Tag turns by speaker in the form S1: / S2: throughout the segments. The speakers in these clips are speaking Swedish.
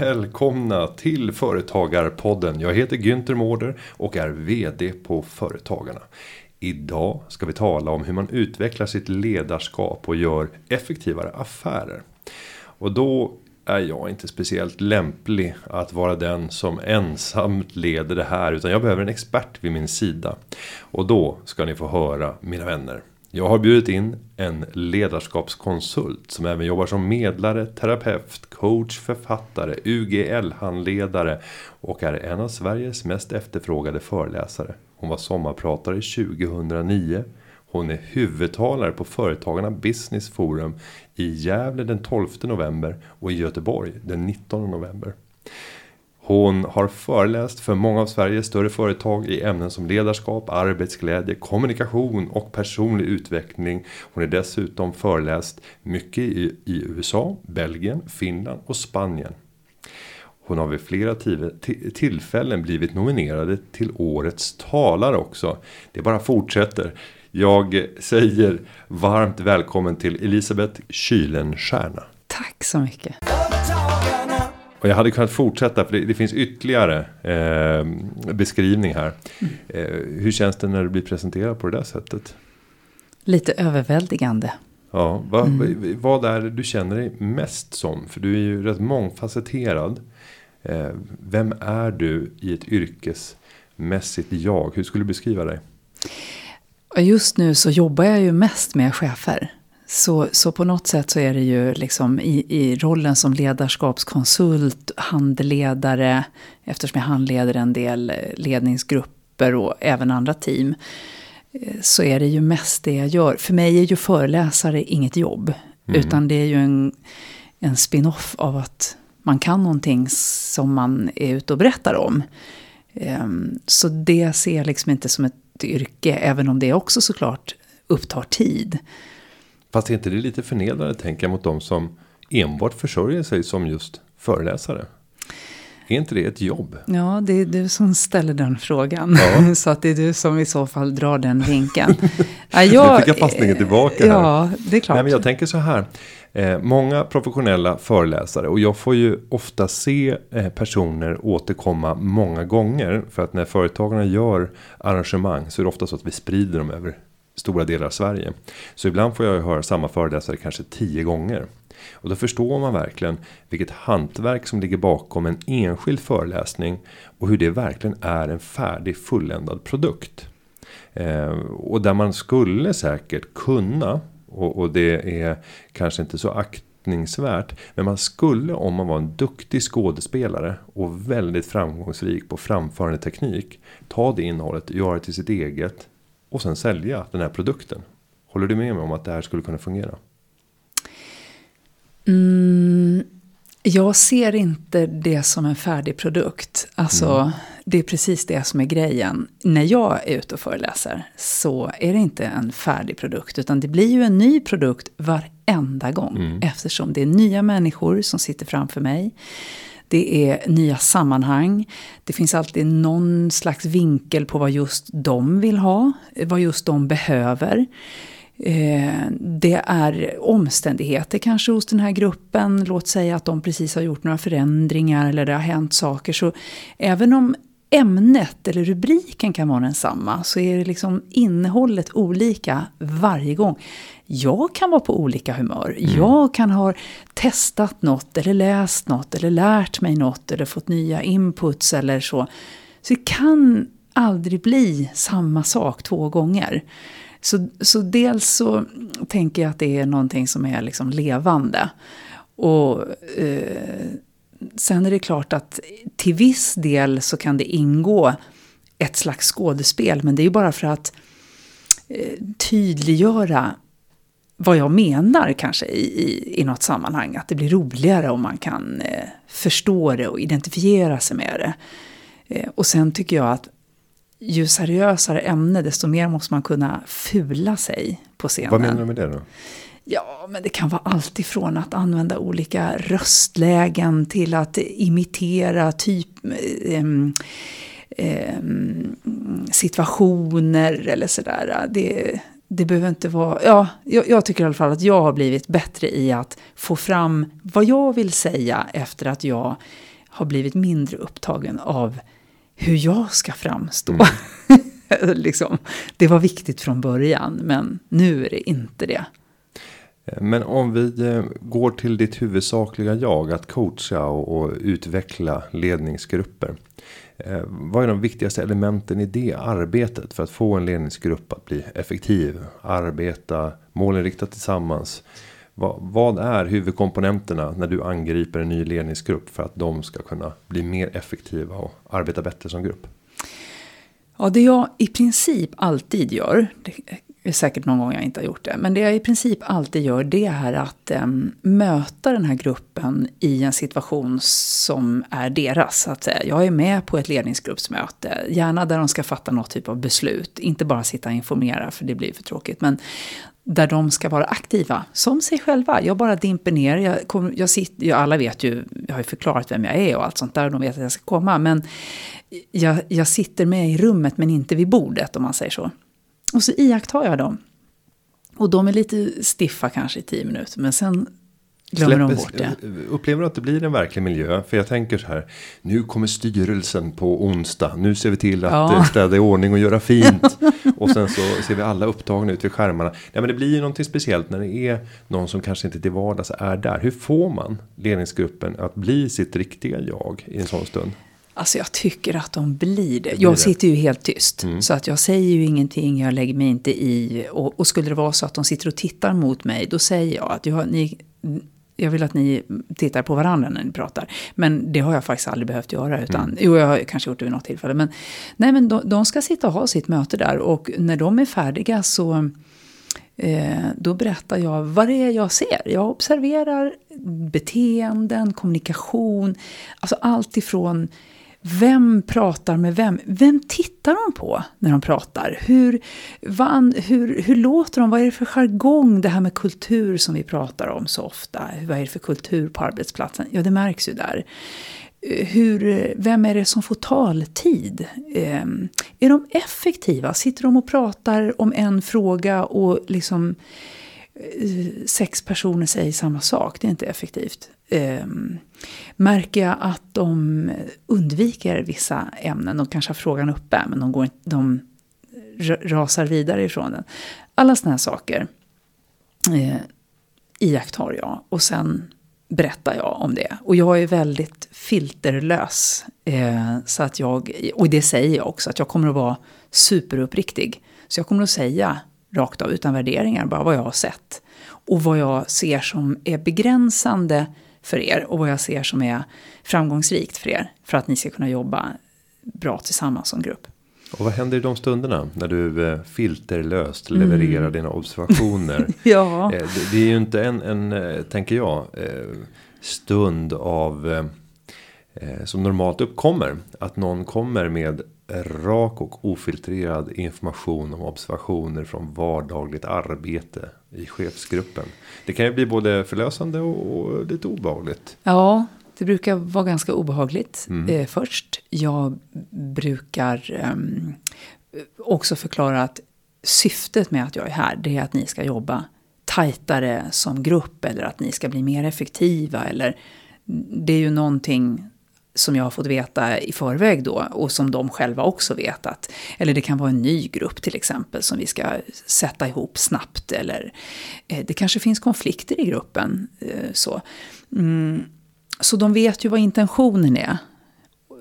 S1: Välkomna till Företagarpodden. Jag heter Günther Mårder och är VD på Företagarna. Idag ska vi tala om hur man utvecklar sitt ledarskap och gör effektivare affärer. Och då är jag inte speciellt lämplig att vara den som ensamt leder det här utan jag behöver en expert vid min sida. Och då ska ni få höra mina vänner. Jag har bjudit in en ledarskapskonsult som även jobbar som medlare, terapeut, coach, författare, UGL-handledare och är en av Sveriges mest efterfrågade föreläsare. Hon var sommarpratare 2009. Hon är huvudtalare på Företagarna Business Forum i Gävle den 12 november och i Göteborg den 19 november. Hon har föreläst för många av Sveriges större företag i ämnen som ledarskap, arbetsglädje, kommunikation och personlig utveckling. Hon är dessutom föreläst mycket i, i USA, Belgien, Finland och Spanien. Hon har vid flera tillfällen blivit nominerade till årets talare också. Det bara fortsätter. Jag säger varmt välkommen till Elisabeth Kylenstierna.
S2: Tack så mycket.
S1: Och jag hade kunnat fortsätta för det, det finns ytterligare eh, beskrivning här. Mm. Eh, hur känns det när du blir presenterad på det där sättet?
S2: Lite överväldigande.
S1: Ja, va, mm. vad är det du känner dig mest som? För du är ju rätt mångfacetterad. Eh, vem är du i ett yrkesmässigt jag? Hur skulle du beskriva dig?
S2: Just nu så jobbar jag ju mest med chefer. Så, så på något sätt så är det ju liksom i, i rollen som ledarskapskonsult, handledare, eftersom jag handleder en del ledningsgrupper och även andra team, eh, så är det ju mest det jag gör. För mig är ju föreläsare inget jobb, mm. utan det är ju en, en spin-off av att man kan någonting som man är ute och berättar om. Ehm, så det ser jag liksom inte som ett yrke, även om det också såklart upptar tid.
S1: Fast är inte det lite förnedrande tänker jag mot de som enbart försörjer sig som just föreläsare? Är inte det ett jobb?
S2: Ja, det är du som ställer den frågan. Ja. Så att det är du som i så fall drar den vinkeln.
S1: Ja, jag, nu fick jag passningen tillbaka. Här.
S2: Ja, det är klart.
S1: Nej, men jag tänker så här. Eh, många professionella föreläsare och jag får ju ofta se eh, personer återkomma många gånger. För att när företagarna gör arrangemang så är det ofta så att vi sprider dem över stora delar av Sverige. Så ibland får jag höra samma föreläsare kanske tio gånger. Och då förstår man verkligen vilket hantverk som ligger bakom en enskild föreläsning. Och hur det verkligen är en färdig fulländad produkt. Eh, och där man skulle säkert kunna. Och, och det är kanske inte så aktningsvärt. Men man skulle om man var en duktig skådespelare. Och väldigt framgångsrik på framförande teknik. Ta det innehållet, göra det till sitt eget och sen sälja den här produkten. Håller du med mig om att det här skulle kunna fungera?
S2: Mm, jag ser inte det som en färdig produkt. Alltså, mm. det är precis det som är grejen. När jag är ute och föreläser så är det inte en färdig produkt. Utan det blir ju en ny produkt varenda gång. Mm. Eftersom det är nya människor som sitter framför mig. Det är nya sammanhang. Det finns alltid någon slags vinkel på vad just de vill ha, vad just de behöver. Eh, det är omständigheter kanske hos den här gruppen. Låt säga att de precis har gjort några förändringar eller det har hänt saker. Så även om ämnet eller rubriken kan vara densamma så är det liksom innehållet olika varje gång. Jag kan vara på olika humör. Mm. Jag kan ha testat något eller läst något eller lärt mig något eller fått nya inputs eller så. Så det kan aldrig bli samma sak två gånger. Så, så dels så tänker jag att det är någonting som är liksom levande. Och eh, sen är det klart att till viss del så kan det ingå ett slags skådespel. Men det är ju bara för att eh, tydliggöra vad jag menar kanske i, i, i något sammanhang. Att det blir roligare om man kan eh, förstå det och identifiera sig med det. Eh, och sen tycker jag att ju seriösare ämne desto mer måste man kunna fula sig på scenen.
S1: Vad menar du med det då?
S2: Ja, men det kan vara allt ifrån att använda olika röstlägen till att imitera typ eh, eh, situationer eller sådär. Det, det behöver inte vara... Ja, jag, jag, tycker i alla fall att jag har blivit bättre i att få fram vad jag vill säga efter att jag har blivit mindre upptagen av hur jag ska framstå. Mm. liksom, det var viktigt från början, men nu är det inte det.
S1: Eh, men om vi eh, går till ditt huvudsakliga jag, att coacha och, utveckla ledningsgrupper. Eh, vad är de viktigaste elementen i det arbetet för att få en ledningsgrupp att bli effektiv, arbeta målinriktat tillsammans? Vad, vad är huvudkomponenterna när du angriper en ny ledningsgrupp för att de ska kunna bli mer effektiva och arbeta bättre som grupp?
S2: Ja, det jag i princip alltid gör, det det är säkert någon gång jag inte har gjort det, men det jag i princip alltid gör det är att eh, möta den här gruppen i en situation som är deras. Så att säga. Jag är med på ett ledningsgruppsmöte, gärna där de ska fatta något typ av beslut, inte bara sitta och informera för det blir för tråkigt, men där de ska vara aktiva som sig själva. Jag bara dimper ner. Jag kom, jag sitter, jag, alla vet ju, jag har ju förklarat vem jag är och allt sånt där. Och de vet att jag ska komma. Men jag, jag sitter med i rummet men inte vid bordet om man säger så. Och så iakttar jag dem. Och de är lite stiffa kanske i tio minuter. Men sen glömmer de bort det.
S1: Upplever du att det blir en verklig miljö? För jag tänker så här. Nu kommer styrelsen på onsdag. Nu ser vi till att ja. Eh, städa i ordning och göra fint. och sen så ser vi alla upptagna ut vid skärmarna. Nej men det blir ju någonting speciellt när det är någon som kanske inte till vardags är där. Hur får man ledningsgruppen att bli sitt riktiga jag i en sån stund?
S2: Alltså jag tycker att de blir det. Jag sitter ju helt tyst. Mm. Så att jag säger ju ingenting, jag lägger mig inte i. Och, och, skulle det vara så att de sitter och tittar mot mig, då säger jag att jag, ni, jag vill att ni tittar på varandra när ni pratar. Men det har jag faktiskt aldrig behövt göra. Utan, mm. Jo, jag har kanske gjort det vid något tillfälle. Men, nej, men de, de ska sitta och ha sitt möte där. Och när de är färdiga så eh, då berättar jag vad det är jag ser. Jag observerar beteenden, kommunikation. Alltså allt ifrån vem pratar med vem? Vem tittar de på när de pratar? Hur, van, hur, hur låter de? Vad är det för jargong? Det här med kultur som vi pratar om så ofta. Vad är det för kultur på arbetsplatsen? Ja, det märks ju där. Hur, vem är det som får taltid? Eh, är de effektiva? Sitter de och pratar om en fråga och liksom eh, sex personer säger samma sak? Det är inte effektivt. Eh, märker jag att de undviker vissa ämnen, de kanske har frågan uppe men de, går, de rasar vidare ifrån den. Alla sådana här saker eh, iakttar jag och sen berättar jag om det. Och jag är väldigt filterlös. Eh, så att jag, och det säger jag också, att jag kommer att vara superuppriktig. Så jag kommer att säga rakt av utan värderingar bara vad jag har sett. Och vad jag ser som är begränsande för er och vad jag ser som är framgångsrikt för er. För att ni ska kunna jobba bra tillsammans som grupp.
S1: Och vad händer i de stunderna när du eh, filterlöst levererar mm. dina observationer?
S2: ja.
S1: Eh, det, är ju inte en, en eh, tänker jag, stund av som normalt uppkommer. Att någon kommer med rak och ofiltrerad information om observationer från vardagligt arbete i chefsgruppen. Det kan ju bli både förlösande och, lite obehagligt.
S2: Ja, det brukar vara ganska obehagligt mm. eh, först. Jag brukar eh, också förklara att syftet med att jag är här, det är att ni ska jobba tajtare som grupp eller att ni ska bli mer effektiva eller det är ju någonting som jag har fått veta i förväg då och som de själva också vet att, eller det kan vara en ny grupp till exempel som vi ska sätta ihop snabbt eller eh, det kanske finns konflikter i gruppen. Eh, så. Mm, så de vet ju vad intentionen är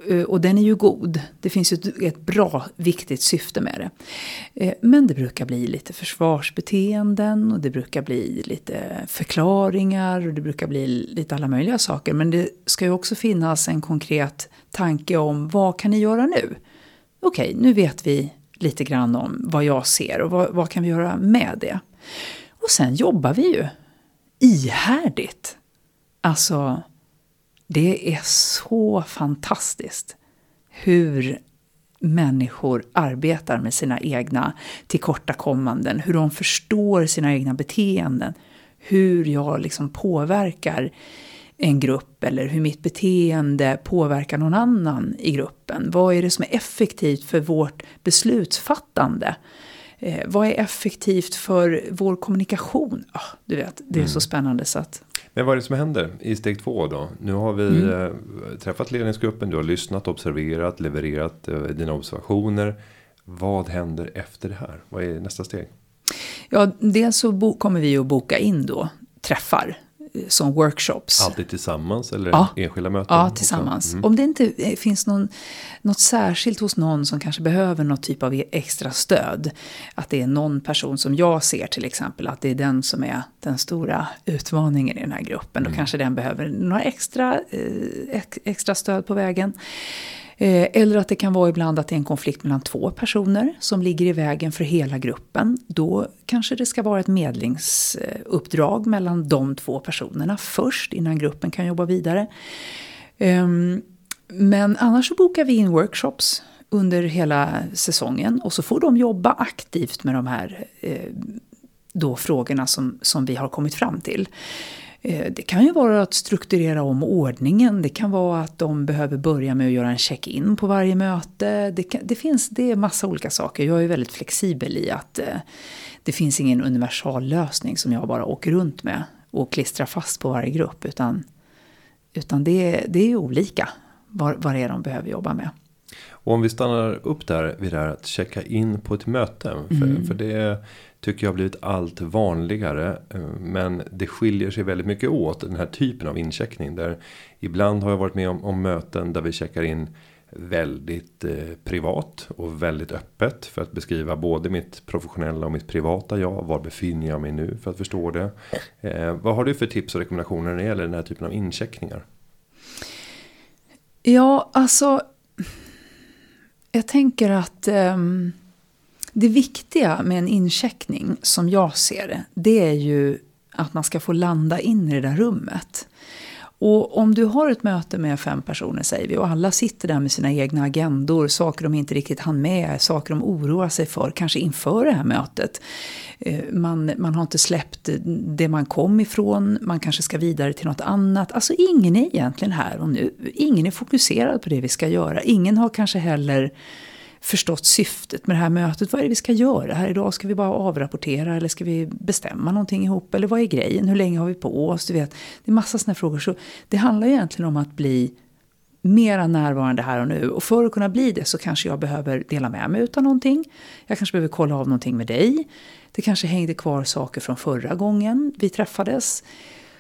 S2: Eh, och den är ju god. Det finns ju ett bra, viktigt syfte med det. Eh, men det brukar bli lite försvarsbeteenden och det brukar bli lite förklaringar och det brukar bli lite alla möjliga saker. Men det ska ju också finnas en konkret tanke om vad kan ni göra nu? Okej, nu vet vi lite grann om vad jag ser och vad, vad kan vi göra med det? Och sen jobbar vi ju ihärdigt. Alltså det är så fantastiskt hur människor arbetar med sina egna tillkortakommanden, hur de förstår sina egna beteenden, hur jag liksom påverkar en grupp eller hur mitt beteende påverkar någon annan i gruppen. Vad är det som är effektivt för vårt beslutsfattande? Eh, vad är effektivt för vår kommunikation? Ah, du vet, det är mm. så spännande så att.
S1: Men vad är det som händer i steg två då? Nu har vi mm. eh, träffat ledningsgruppen, du har lyssnat, observerat, levererat eh, dina observationer. Vad händer efter det här? Vad är nästa steg?
S2: Ja, dels så kommer vi att boka in då träffar som workshops.
S1: Alltid tillsammans eller ja. enskilda möten?
S2: Ja, tillsammans. Mm. Om det inte eh, finns någon, något särskilt hos någon som kanske behöver något typ av extra stöd. Att det är någon person som jag ser till exempel, att det är den som är den stora utmaningen i den här gruppen. Mm. Då kanske den behöver några extra, eh, extra stöd på vägen. Eh, eller att det kan vara ibland att det är en konflikt mellan två personer som ligger i vägen för hela gruppen. Då kanske det ska vara ett medlingsuppdrag mellan de två personerna först innan gruppen kan jobba vidare. Men annars så bokar vi in workshops under hela säsongen och så får de jobba aktivt med de här eh, då frågorna som, som vi har kommit fram till. Eh, det kan ju vara att strukturera om ordningen. Det kan vara att de behöver börja med att göra en check-in på varje möte. Det, kan, det, finns det är massa olika saker. Jag är väldigt flexibel i att eh, det finns ingen universal lösning som jag bara åker runt med och klistrar fast på varje grupp. Utan, utan det, det är olika vad, vad det är de behöver jobba med.
S1: Och om vi stannar upp där vid det här att checka in på ett möte. För, mm. för det tycker jag har blivit allt vanligare. Eh, men det skiljer sig väldigt mycket åt den här typen av incheckning. Där ibland har jag varit med om, om möten där vi checkar in väldigt eh, privat och väldigt öppet för att beskriva både mitt professionella och mitt privata jag. Var befinner jag mig nu för att förstå det. Eh, vad har du för tips och rekommendationer när det gäller den här typen av incheckningar?
S2: Ja, alltså. Jag tänker att. eh, det viktiga med en incheckning, som jag ser det, det är ju att man ska få landa in i det där rummet. Och om du har ett möte med fem personer säger vi och alla sitter där med sina egna agendor, saker de inte riktigt hann med, saker de oroar sig för, kanske inför det här mötet. Eh, man, man har inte släppt det man kom ifrån, man kanske ska vidare till något annat. Alltså ingen är egentligen här och nu. Ingen är fokuserad på det vi ska göra. Ingen har kanske heller förstått syftet med det här mötet. Vad är det vi ska göra här idag? Ska vi bara avrapportera eller ska vi bestämma någonting ihop? Eller vad är grejen? Hur länge har vi på oss? Du vet, det är massa sådana frågor. Så det handlar ju egentligen om att bli mera närvarande här och nu. Och för att kunna bli det så kanske jag behöver dela med mig av någonting. Jag kanske behöver kolla av någonting med dig. Det kanske hängde kvar saker från förra gången vi träffades.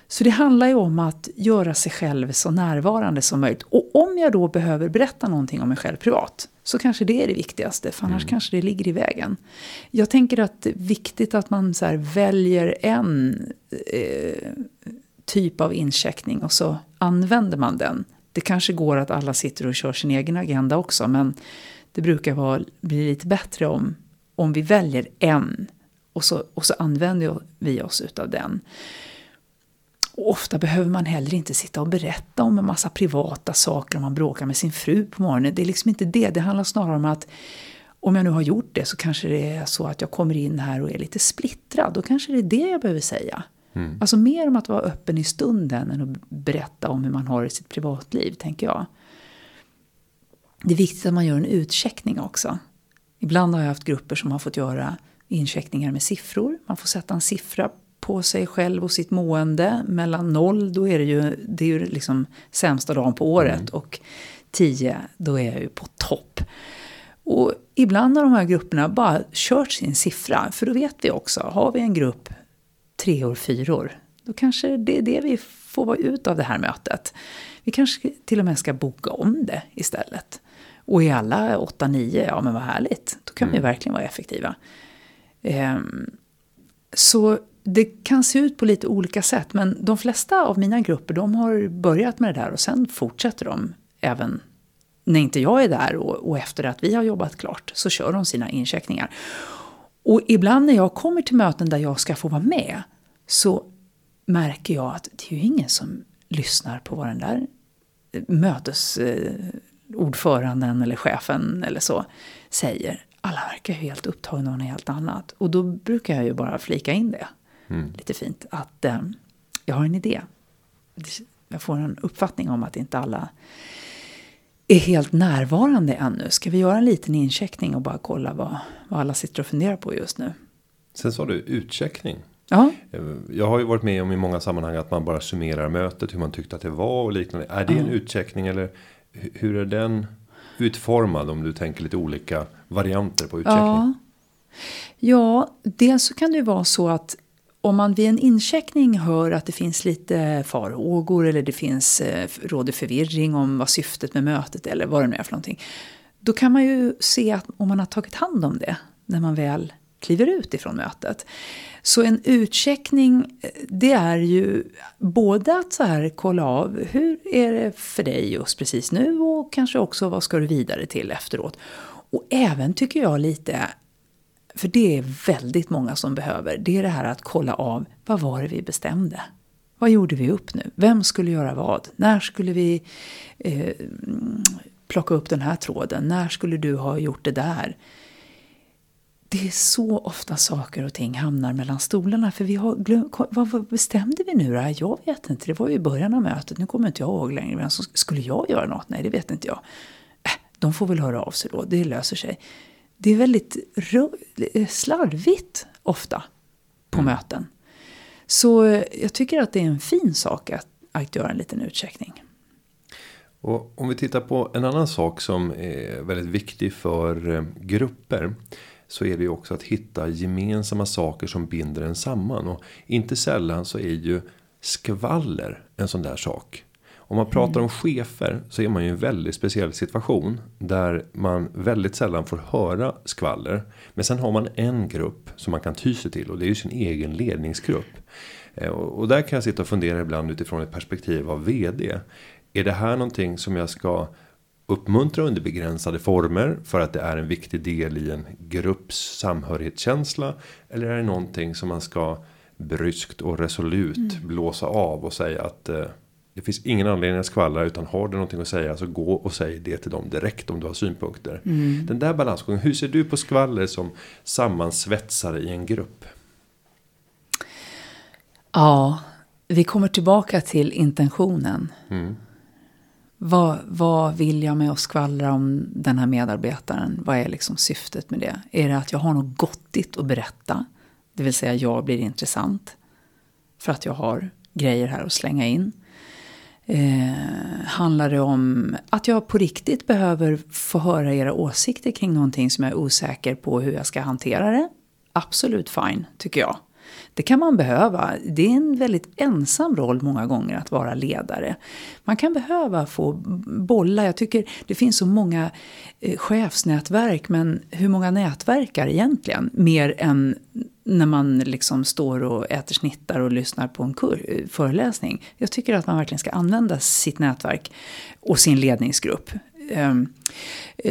S2: Så det handlar ju om att göra sig själv så närvarande som möjligt. Och om jag då behöver berätta någonting om mig själv privat så kanske det är det viktigaste, för annars mm. kanske det ligger i vägen. Jag tänker att det är viktigt att man så väljer en eh, typ av incheckning och så använder man den. Det kanske går att alla sitter och kör sin egen agenda också, men det brukar vara, bli lite bättre om, om vi väljer en och så, och så använder vi oss utav den. Och ofta behöver man heller inte sitta och berätta om en massa privata saker om man bråkar med sin fru på morgonen. Det är liksom inte det. Det handlar snarare om att om jag nu har gjort det så kanske det är så att jag kommer in här och är lite splittrad. Då kanske det är det jag behöver säga. Mm. Alltså mer om att vara öppen i stunden än att berätta om hur man har i sitt privatliv, tänker jag. Det är viktigt att man gör en utcheckning också. Ibland har jag haft grupper som har fått göra incheckningar med siffror. Man får sätta en siffra på sig själv och sitt mående. Mellan noll, då är det ju, det är ju liksom sämsta dagen på året. Mm. Och tio, då är jag ju på topp. Och ibland har de här grupperna bara kört sin siffra. För då vet vi också, har vi en grupp treor, fyror, då kanske det är det vi får vara ut av det här mötet. Vi kanske till och med ska boka om det istället. Och i alla åtta, nio, ja men vad härligt. Då kan mm. vi verkligen vara effektiva. Um, så det kan se ut på lite olika sätt, men de flesta av mina grupper de har börjat med det där och sen fortsätter de även när inte jag är där och, och efter att vi har jobbat klart så kör de sina incheckningar. Och ibland när jag kommer till möten där jag ska få vara med så märker jag att det är ju ingen som lyssnar på vad den där eh, mötesordföranden eh, eller chefen eller så säger. Alla verkar ju helt upptagna av något helt annat. Och då brukar jag ju bara flika in det. Mm. Lite fint. Att eh, jag har en idé. Jag får en uppfattning om att inte alla är helt närvarande ännu. Ska vi göra en liten incheckning och bara kolla vad, vad alla sitter och funderar på just nu?
S1: Sen sa du utcheckning.
S2: Ja.
S1: Eh, Jag har ju varit med om i många sammanhang att man bara summerar mötet, hur man tyckte att det var och liknande. Är det en utcheckning eller hu- hur är den utformad om du tänker lite olika varianter på utcheckning?
S2: Ja. ja, dels så kan det ju vara så att om man vid en incheckning hör att det finns lite farhågor eller det finns eh, råder förvirring om vad syftet med mötet eller vad det nu är för någonting. Då kan man ju se att om man har tagit hand om det när man väl kliver ut ifrån mötet. Så en utcheckning, eh, det är ju både att så här kolla av hur är det för dig just precis nu och kanske också vad ska du vidare till efteråt. Och även tycker jag lite för det är väldigt många som behöver. Det är det här att kolla av, vad var det vi bestämde? Vad gjorde vi upp nu? Vem skulle göra vad? När skulle vi eh, plocka upp den här tråden? När skulle du ha gjort det där? Det är så ofta saker och ting hamnar mellan stolarna. För vi har glöm, vad, vad bestämde vi nu då? Jag vet inte, det var ju i början av mötet. Nu kommer inte jag ihåg längre. Men så skulle jag göra något? Nej, det vet inte jag. Äh, de får väl höra av sig då, det löser sig. Det är väldigt slarvigt ofta på möten. Så jag tycker att det är en fin sak att, att göra en liten utcheckning.
S1: Och om vi tittar på en annan sak som är väldigt viktig för eh, grupper. Så är det ju också att hitta gemensamma saker som binder en samman. Och inte sällan så är ju skvaller en sån där sak. Om man pratar om chefer så är man ju i en väldigt speciell situation. Där man väldigt sällan får höra skvaller. Men sen har man en grupp som man kan ty sig till. Och det är ju sin egen ledningsgrupp. Eh, Och där kan jag sitta och fundera ibland utifrån ett perspektiv av vd. Är det här någonting som jag ska uppmuntra under begränsade former för att det är en viktig del i en grupps samhörighetskänsla eller är det någonting som man ska bryskt och resolut blåsa av och säga att eh, det finns ingen anledning att skvallra utan har du någonting att säga så gå och säg det till dem direkt om du har synpunkter. Den där balansgången, hur ser du på skvaller som sammansvetsare i en grupp?
S2: Ja, vi kommer tillbaka till intentionen. Vad, vad vill jag med att skvallra om den här medarbetaren? Vad är liksom syftet med det? Är det att jag har något gottigt att berätta? Det vill säga jag blir intressant. För att jag har grejer här att slänga in. Eh, handlar det om att jag på riktigt behöver få höra era åsikter kring någonting som jag är osäker på hur jag ska hantera det? Absolut fine, tycker jag. Det kan man behöva. Det är en väldigt ensam roll många gånger att vara ledare. Man kan behöva få bolla. Jag tycker det finns så många eh, chefsnätverk, men hur många nätverkar egentligen? Mer än när man liksom står och äter snittar och lyssnar på en kur- föreläsning. Jag tycker att man verkligen ska använda sitt nätverk och sin ledningsgrupp. Ehm,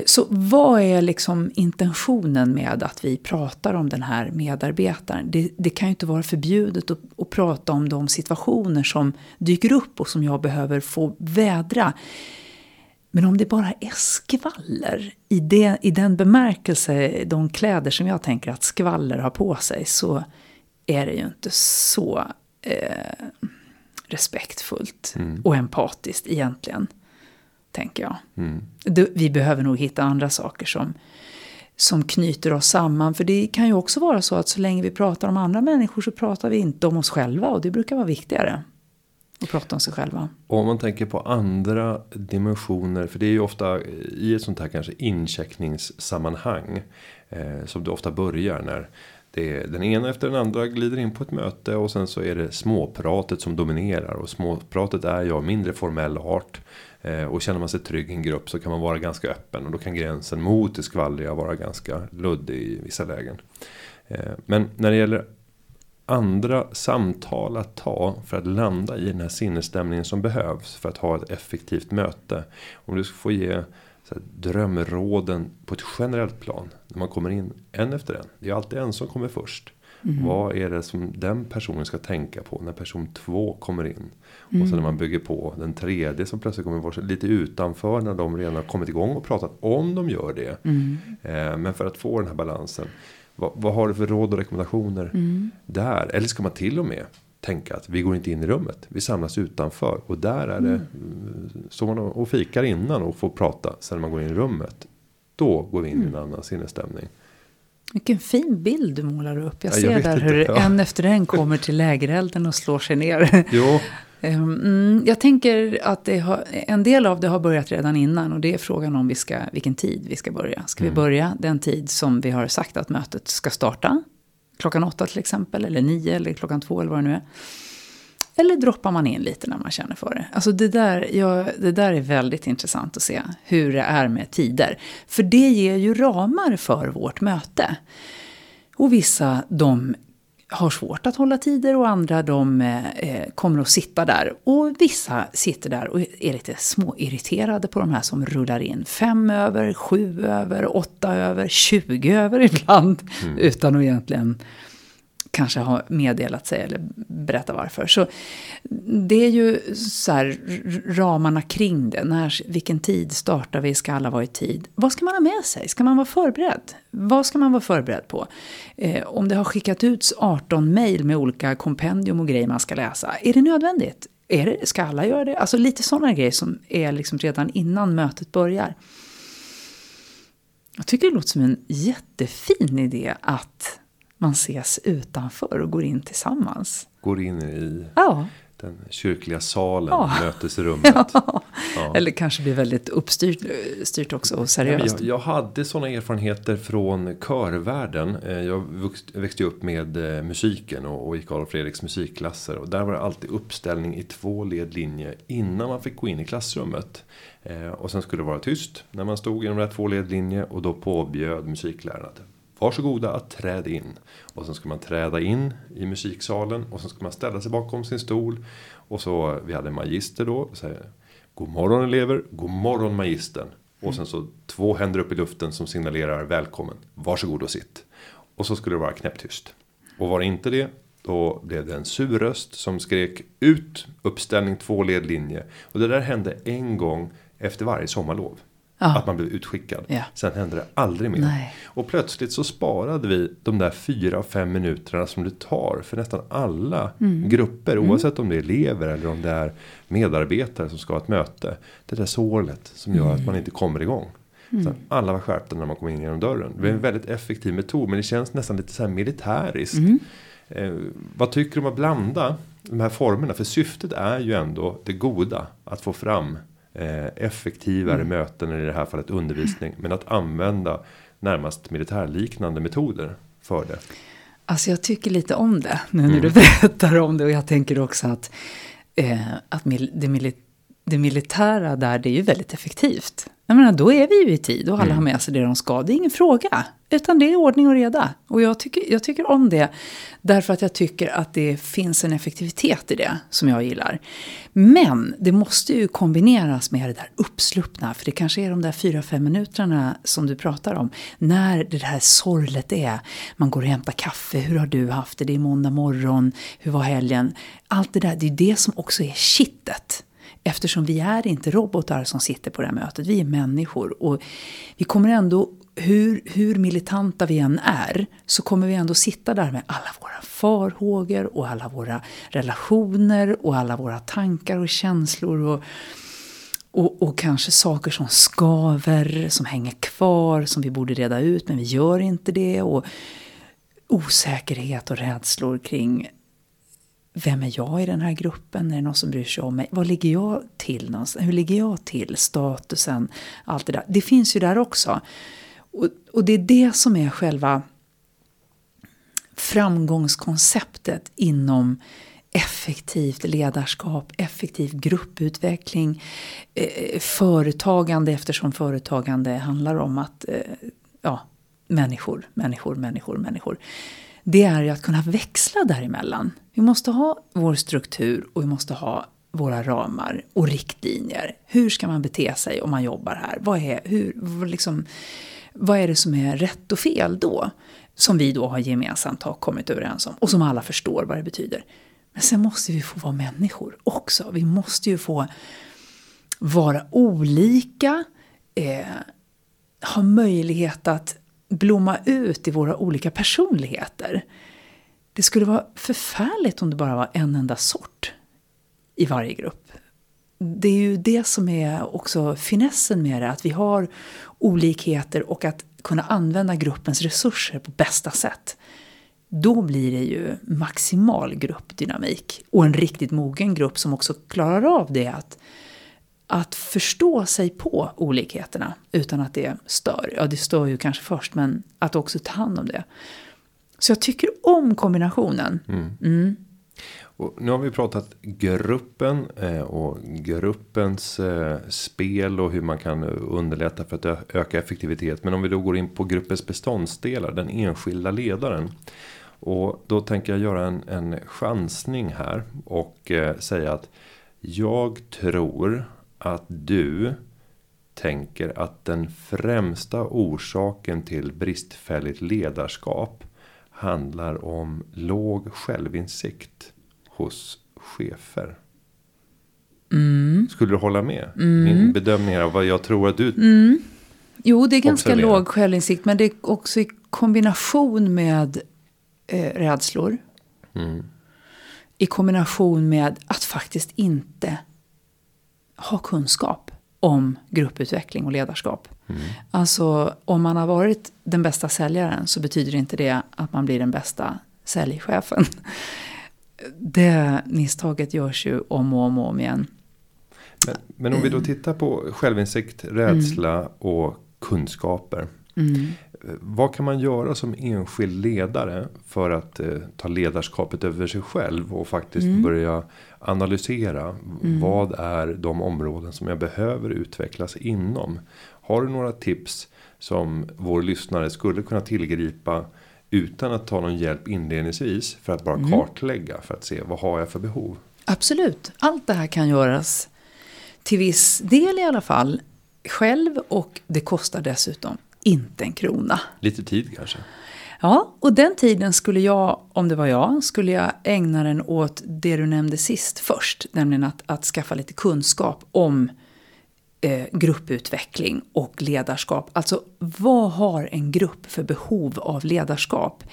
S2: så vad är liksom intentionen med att vi pratar om den här medarbetaren? Det, det kan ju inte vara förbjudet att, att prata om de situationer som dyker upp och som jag behöver få vädra. Men om det bara är skvaller, i, det, i den bemärkelse, de kläder som jag tänker att skvaller har på sig, så är det ju inte så eh, respektfullt och empatiskt egentligen, tänker jag. Du, vi behöver nog hitta andra saker som, som knyter oss samman. För det kan ju också vara så att så länge vi pratar om andra människor så pratar vi inte om oss själva. Och det brukar vara viktigare. Och prata om sig själva.
S1: Och om man tänker på andra dimensioner. För det är ju ofta i ett sånt här kanske incheckningssammanhang. Eh, som det ofta börjar när det är den ena efter den andra glider in på ett möte. Och sen så är det småpratet som dominerar. Och småpratet är ju av mindre formell art. Eh, och känner man sig trygg i en grupp så kan man vara ganska öppen. Och då kan gränsen mot det skvallriga vara ganska luddig i vissa lägen. Eh, men när det gäller andra samtal att ta för att landa i den här sinnesstämningen som behövs för att ha ett effektivt möte. Om du ska få ge så här, drömråden på ett generellt plan när man kommer in en efter en. Det är alltid en som kommer först. Vad är det som den personen ska tänka på när person två kommer in? Och sen när man bygger på den tredje som plötsligt kommer vara lite utanför när de redan har kommit igång och pratat om de gör det. Eh, men för att få den här balansen. Vad, vad har du för råd och rekommendationer där? Eller ska man till och med tänka att vi går inte in i rummet. Vi samlas utanför och där är det. Mm. Står man och fikar innan och får prata. Sen när man går in i rummet. Då går vi in i en annan sinnesstämning.
S2: Vilken fin bild du målar upp. Jag ser jag där hur ja. en efter en kommer till lägerelden och slår sig ner.
S1: Jo.
S2: Ehm, mm, jag tänker att har, en del av det har börjat redan innan och det är frågan om vi ska, vilken tid vi ska börja. Ska mm. vi börja den tid som vi har sagt att mötet ska starta? Klockan åtta till exempel, eller nio, eller klockan två eller vad det nu är. Eller droppar man in lite när man känner för det? Alltså det där, ja, det där är väldigt intressant att se hur det är med tider. För det ger ju ramar för vårt möte. Och vissa de har svårt att hålla tider och andra de eh, kommer att sitta där. Och vissa sitter där och är lite småirriterade på de här som rullar in. Fem över, sju över, åtta över, tjugo över ibland. Mm. Utan att egentligen kanske har meddelat sig eller berättat varför. Så det är ju så här, ramarna kring det. När, vilken tid startar vi? Ska alla vara i tid? Vad ska man ha med sig? Ska man vara förberedd? Vad ska man vara förberedd på? Eh, om det har skickat ut 18 mejl med olika kompendium och grejer man ska läsa. Är det nödvändigt? Är det, ska alla göra det? Alltså lite sådana grejer som är liksom redan innan mötet börjar. Jag tycker det låter som en jättefin idé att man ses utanför och går in tillsammans.
S1: Går in i
S2: ja.
S1: den kyrkliga salen, ja. mötesrummet.
S2: Ja. Eller kanske blir väldigt uppstyrt styrt också och seriöst.
S1: Jag, jag hade sådana erfarenheter från körvärlden. Eh, jag växte upp med eh, musiken och gick Adolf Fredriks musikklasser. Och där var det alltid uppställning i två ledlinjer innan man fick gå in i klassrummet. Eh, och sen skulle det vara tyst när man stod i de där två ledlinjer och då påbjöd musikläraren att Varsågoda att träda in. Och sen ska man träda in i musiksalen och sen ska man ställa sig bakom sin stol. Och så, vi hade en magister då. Och säger, God morgon elever, god morgon magistern. Och sen så två händer upp i luften som signalerar välkommen. Varsågod och sitt. Och så skulle det vara knäpptyst. Och var det inte det, då blev det en sur röst som skrek ut uppställning två ledlinje. Och det där hände en gång efter varje sommarlov. Ja. Att man blev utskickad. Ja. Sen hände det aldrig mer. Nej. Och plötsligt så sparade vi de där fyra, fem minuterna som det tar för nästan alla mm. grupper. Mm. Oavsett om det är elever eller om det är medarbetare som ska ha ett möte. Det där sålet som gör mm. att man inte kommer igång. Mm. Alla var skärpta när man kom in genom dörren. Det är en väldigt effektiv metod men det känns nästan lite så här militäriskt. Mm. Eh, vad tycker du om att blanda de här formerna? För syftet är ju ändå det goda. Att få fram Eh, effektivare mm. möten, eller i det här fallet undervisning. Men att använda närmast militärliknande metoder för det.
S2: Alltså jag tycker lite om det nu när mm. du berättar om det. Och jag tänker också att, eh, att det, mil det militära där, det är ju väldigt effektivt. Jag menar, då är vi ju i tid och alla mm. har med sig det de ska. Det är ingen fråga. Utan det är ordning och reda. Och jag tycker, jag tycker om det. Därför att jag tycker att det finns en effektivitet i det som jag gillar. Men det måste ju kombineras med det där uppsluppna. För det kanske är de där fyra, fem minuterna som du pratar om. När det här sorlet är. Man går och hämtar kaffe. Hur har du haft det? Det är måndag morgon. Hur var helgen? Allt det där, det är det som också är kittet. Eftersom vi är inte robotar som sitter på det här mötet, vi är människor. Och vi kommer ändå, hur, hur militanta vi än är, så kommer vi ändå sitta där med alla våra farhågor och alla våra relationer och alla våra tankar och känslor. Och, och, och, kanske saker som skaver, som hänger kvar, som vi borde reda ut men vi gör inte det. Och osäkerhet och rädslor kring vem är jag i den här gruppen? Är det någon som bryr sig om mig? Vad ligger jag till någonstans? Hur ligger jag till? Statusen, allt det där. Det finns ju där också. Och, och det är det som är själva framgångskonceptet inom effektivt ledarskap, effektiv grupputveckling, eh, företagande eftersom företagande handlar om att eh, ja, människor, människor, människor, människor det är ju att kunna växla däremellan. Vi måste ha vår struktur och vi måste ha våra ramar och riktlinjer. Hur ska man bete sig om man jobbar här? Vad är, hur, liksom, vad är det som är rätt och fel då? Som vi då har gemensamt har kommit överens om och som alla förstår vad det betyder. Men sen måste vi få vara människor också. Vi måste ju få vara olika, eh, ha möjlighet att blomma ut i våra olika personligheter. det skulle vara förfärligt om det bara var en enda sort i varje grupp. Det är ju det som är också finessen med det, att vi har olikheter och att kunna använda gruppens resurser på bästa sätt. Då blir det ju maximal gruppdynamik och en riktigt mogen grupp som också klarar av det att, att förstå sig på olikheterna utan att det stör. Ja, det stör ju kanske först, men att också ta hand om det. Så jag tycker om kombinationen.
S1: Mm.
S2: Mm.
S1: Och nu har vi pratat gruppen eh, och gruppens eh, spel och hur man kan underlätta för att öka effektivitet. Men om vi då går in på gruppens beståndsdelar, den enskilda ledaren. Och då tänker jag göra en, en chansning här och eh, säga att jag tror att du tänker att den främsta orsaken till bristfälligt ledarskap handlar om låg självinsikt hos chefer.
S2: Mm.
S1: Skulle du hålla med?
S2: Mm.
S1: Min bedömning av vad jag tror att du
S2: Mm. Jo, det är ganska
S1: Observera.
S2: låg självinsikt, men det är också i kombination med eh, rädslor.
S1: Mm.
S2: I kombination med att faktiskt inte ha kunskap om grupputveckling och ledarskap.
S1: Mm.
S2: Alltså, om man har varit den bästa säljaren så betyder inte det att man blir den bästa säljchefen. Det misstaget görs ju om och om och om igen.
S1: Men, men om vi då tittar på självinsikt, rädsla och kunskaper.
S2: Mm.
S1: Vad kan man göra som enskild ledare för att eh, ta ledarskapet över sig själv och faktiskt
S2: Mm.
S1: börja analysera
S2: Mm.
S1: vad är de områden som jag behöver utvecklas inom. Har du några tips som vår lyssnare skulle kunna tillgripa utan att ta någon hjälp inledningsvis för att bara
S2: Mm.
S1: kartlägga för att se vad har jag för behov.
S2: Absolut, allt det här kan göras till viss del i alla fall själv och det kostar dessutom inte en krona.
S1: Lite tid kanske.
S2: Ja, och den tiden skulle jag, om det var jag, skulle jag ägna den åt det du nämnde sist först. Nämligen att, att skaffa lite kunskap om eh, grupputveckling och ledarskap. Alltså vad har en grupp för behov av ledarskap?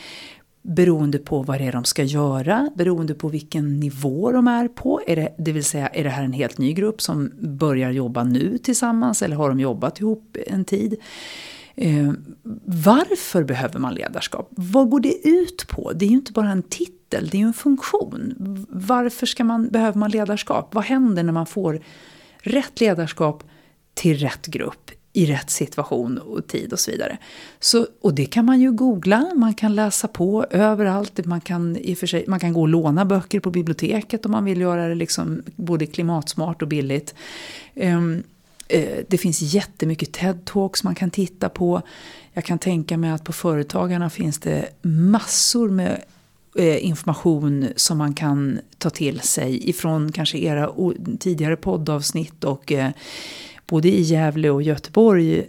S2: Beroende på vad det är de ska göra, beroende på vilken nivå de är på. Är det, det vill säga, är det här en helt ny grupp som börjar jobba nu tillsammans eller har de jobbat ihop en tid? Eh, varför behöver man ledarskap? Vad går det ut på? Det är ju inte bara en titel, det är ju en funktion. Varför ska man, behöver man ledarskap? Vad händer när man får rätt ledarskap till rätt grupp i rätt situation och tid och så vidare. Så, och det kan man ju googla, man kan läsa på överallt. Man kan, i och för sig, man kan gå och låna böcker på biblioteket om man vill göra det liksom både klimatsmart och billigt. Um, Eh, det finns jättemycket TED-talks man kan titta på. Jag kan tänka mig att på Företagarna finns det massor med eh, information som man kan ta till sig ifrån kanske era tidigare poddavsnitt och eh, både i Gävle och Göteborg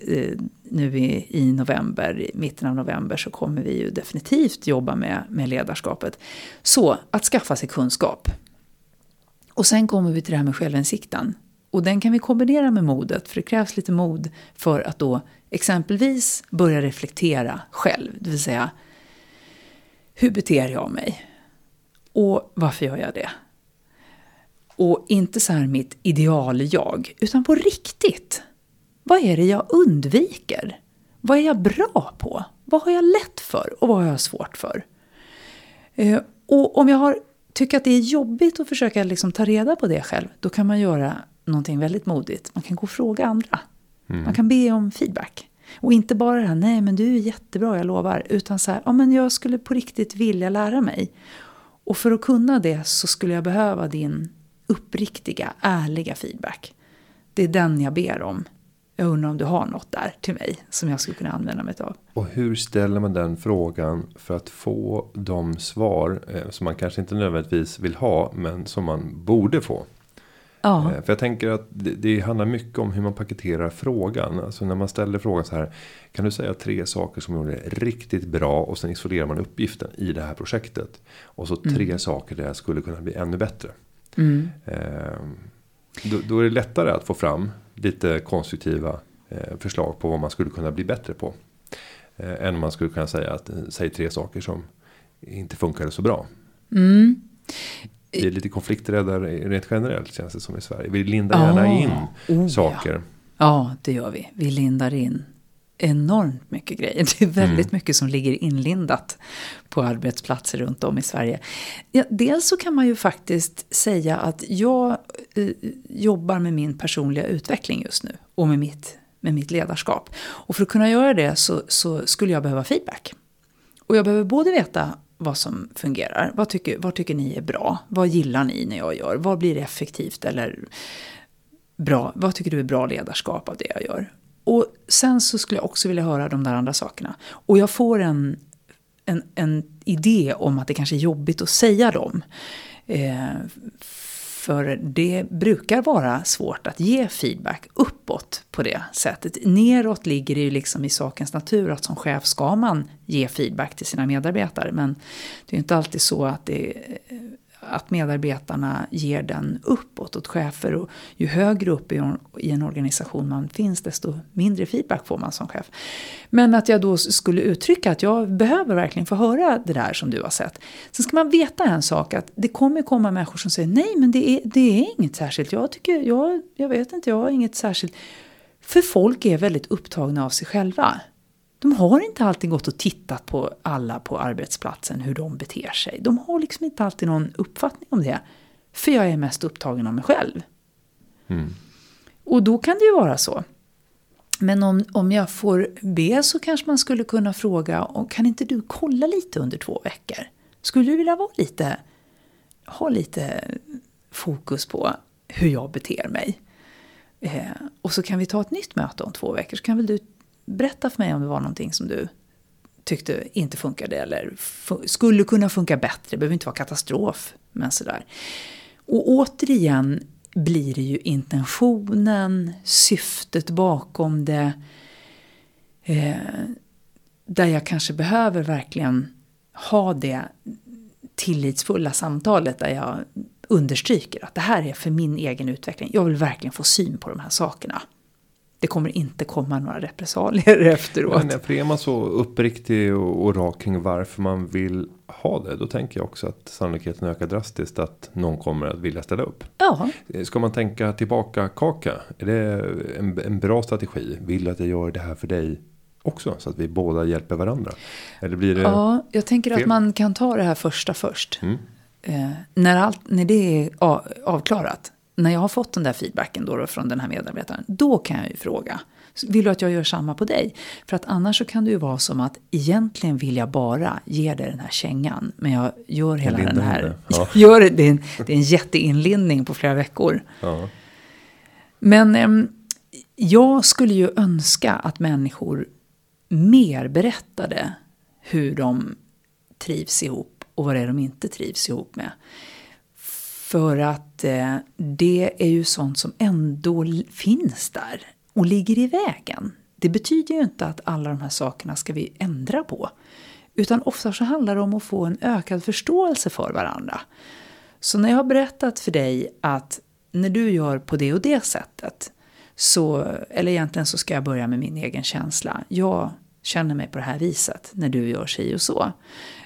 S2: nu i, i november, i mitten av november så kommer vi ju definitivt jobba med, med ledarskapet. Så att skaffa sig kunskap. Och sen kommer vi till det här med självinsikten. Och den kan vi kombinera med modet, för det krävs lite mod för att då exempelvis börja reflektera själv. Det vill säga, hur beter jag mig? Och varför gör jag det? Och inte så här mitt ideal-jag, utan på riktigt. Vad är det jag undviker? Vad är jag bra på? Vad har jag lätt för och vad har jag svårt för? Eh, och om jag har, tycker att det är jobbigt att försöka liksom ta reda på det själv, då kan man göra någonting väldigt modigt. Man kan gå och fråga andra. Man kan be om feedback. Och inte bara det här, nej men du är jättebra, jag lovar. Utan så här, ja men jag skulle på riktigt vilja lära mig. Och för att kunna det så skulle jag behöva din uppriktiga, ärliga feedback. Det är den jag ber om. Jag undrar om du har något där till mig som jag skulle kunna använda mig av.
S1: Och hur ställer man den frågan för att få de svar eh, som man kanske inte nödvändigtvis vill ha men som man borde få.
S2: Ja,
S1: Eh, För jag tänker att det, det handlar mycket om hur man paketerar frågan. Alltså när man ställer frågan så här. Kan du säga tre saker som gjorde det riktigt bra och sen isolerar man uppgiften i det här projektet. Och så tre saker där skulle kunna bli ännu bättre.
S2: mm.
S1: Eh, då, då är det lättare att få fram lite konstruktiva eh, förslag på vad man skulle kunna bli bättre på. Eh, än om man skulle kunna säga att säg tre saker som inte funkade så bra.
S2: Mm.
S1: Vi är lite konflikträdda rent generellt känns det som i Sverige. Vi lindar gärna
S2: Ja.
S1: in
S2: Oh,
S1: saker.
S2: Ja, det gör vi. Vi lindar in enormt mycket grejer. Det är väldigt mycket som ligger inlindat på arbetsplatser runt om i Sverige. Ja, dels så kan man ju faktiskt säga att jag eh, jobbar med min personliga utveckling just nu och med mitt, med mitt ledarskap. Och för att kunna göra det så, så skulle jag behöva feedback. Och jag behöver både veta vad som fungerar, vad tycker, vad tycker ni är bra, vad gillar ni när jag gör, vad blir effektivt eller bra, vad tycker du är bra ledarskap av det jag gör? Och sen så skulle jag också vilja höra de där andra sakerna. Och jag får en, en, en idé om att det kanske är jobbigt att säga dem. Eh, för det brukar vara svårt att ge feedback uppåt på det sättet. Neråt ligger det ju liksom i sakens natur att som chef ska man ge feedback till sina medarbetare. Men det är ju inte alltid så att, det, att medarbetarna ger den uppåt åt chefer. Och ju högre upp i, en organisation man finns desto mindre feedback får man som chef. Men att jag då skulle uttrycka att jag behöver verkligen få höra det där som du har sett. Sen ska man veta en sak att det kommer komma människor som säger nej men det är, det är inget särskilt. Jag tycker, jag, jag vet inte, jag har inget särskilt. För folk är väldigt upptagna av sig själva. De har inte alltid gått och tittat på alla på arbetsplatsen, hur de beter sig. De har liksom inte alltid någon uppfattning om det. För jag är mest upptagen av mig själv.
S1: Mm.
S2: Och då kan det ju vara så. Men om, om jag får be så kanske man skulle kunna fråga, kan inte du kolla lite under två veckor? Skulle du vilja vara lite, ha lite fokus på hur jag beter mig? Eh, och så kan vi ta ett nytt möte om två veckor, så kan väl du berätta för mig om det var någonting som du tyckte inte funkade eller skulle kunna funka bättre. Det behöver inte vara katastrof, men sådär. Och återigen blir det ju intentionen, syftet bakom det. Eh, där jag kanske behöver verkligen ha det tillitsfulla samtalet där jag understryker att det här är för min egen utveckling. Jag vill verkligen få syn på de här sakerna. Det kommer inte komma några repressalier efteråt.
S1: Men för är man så uppriktig och, och rak kring varför man vill ha det. Då tänker jag också att sannolikheten ökar drastiskt att någon kommer att vilja ställa upp.
S2: Ja.
S1: Ska man tänka tillbaka kaka? Är det en, en bra strategi? Vill du att jag gör det här för dig också? Så att vi båda hjälper varandra. Eller blir det
S2: Ja, jag tänker
S1: fel?
S2: att man kan ta det här första först.
S1: Mm.
S2: Eh, när, allt, när det är avklarat, när jag har fått den där feedbacken då, då från den här medarbetaren, då kan jag ju fråga. Vill du att jag gör samma på dig? För att annars så kan det ju vara som att egentligen vill jag bara ge dig den här kängan. Men jag gör hela
S1: lindar
S2: den här...
S1: ja.
S2: Gör, det, är en, det är en jätteinlindning på flera veckor.
S1: Ja.
S2: Men ehm, jag skulle ju önska att människor mer berättade hur de trivs ihop och vad det är de inte trivs ihop med. För att eh, det är ju sånt som ändå finns där och ligger i vägen. Det betyder ju inte att alla de här sakerna ska vi ändra på. Utan ofta så handlar det om att få en ökad förståelse för varandra. Så när jag har berättat för dig att när du gör på det och det sättet, så, eller egentligen så ska jag börja med min egen känsla. Jag känner mig på det här viset när du gör sig och så.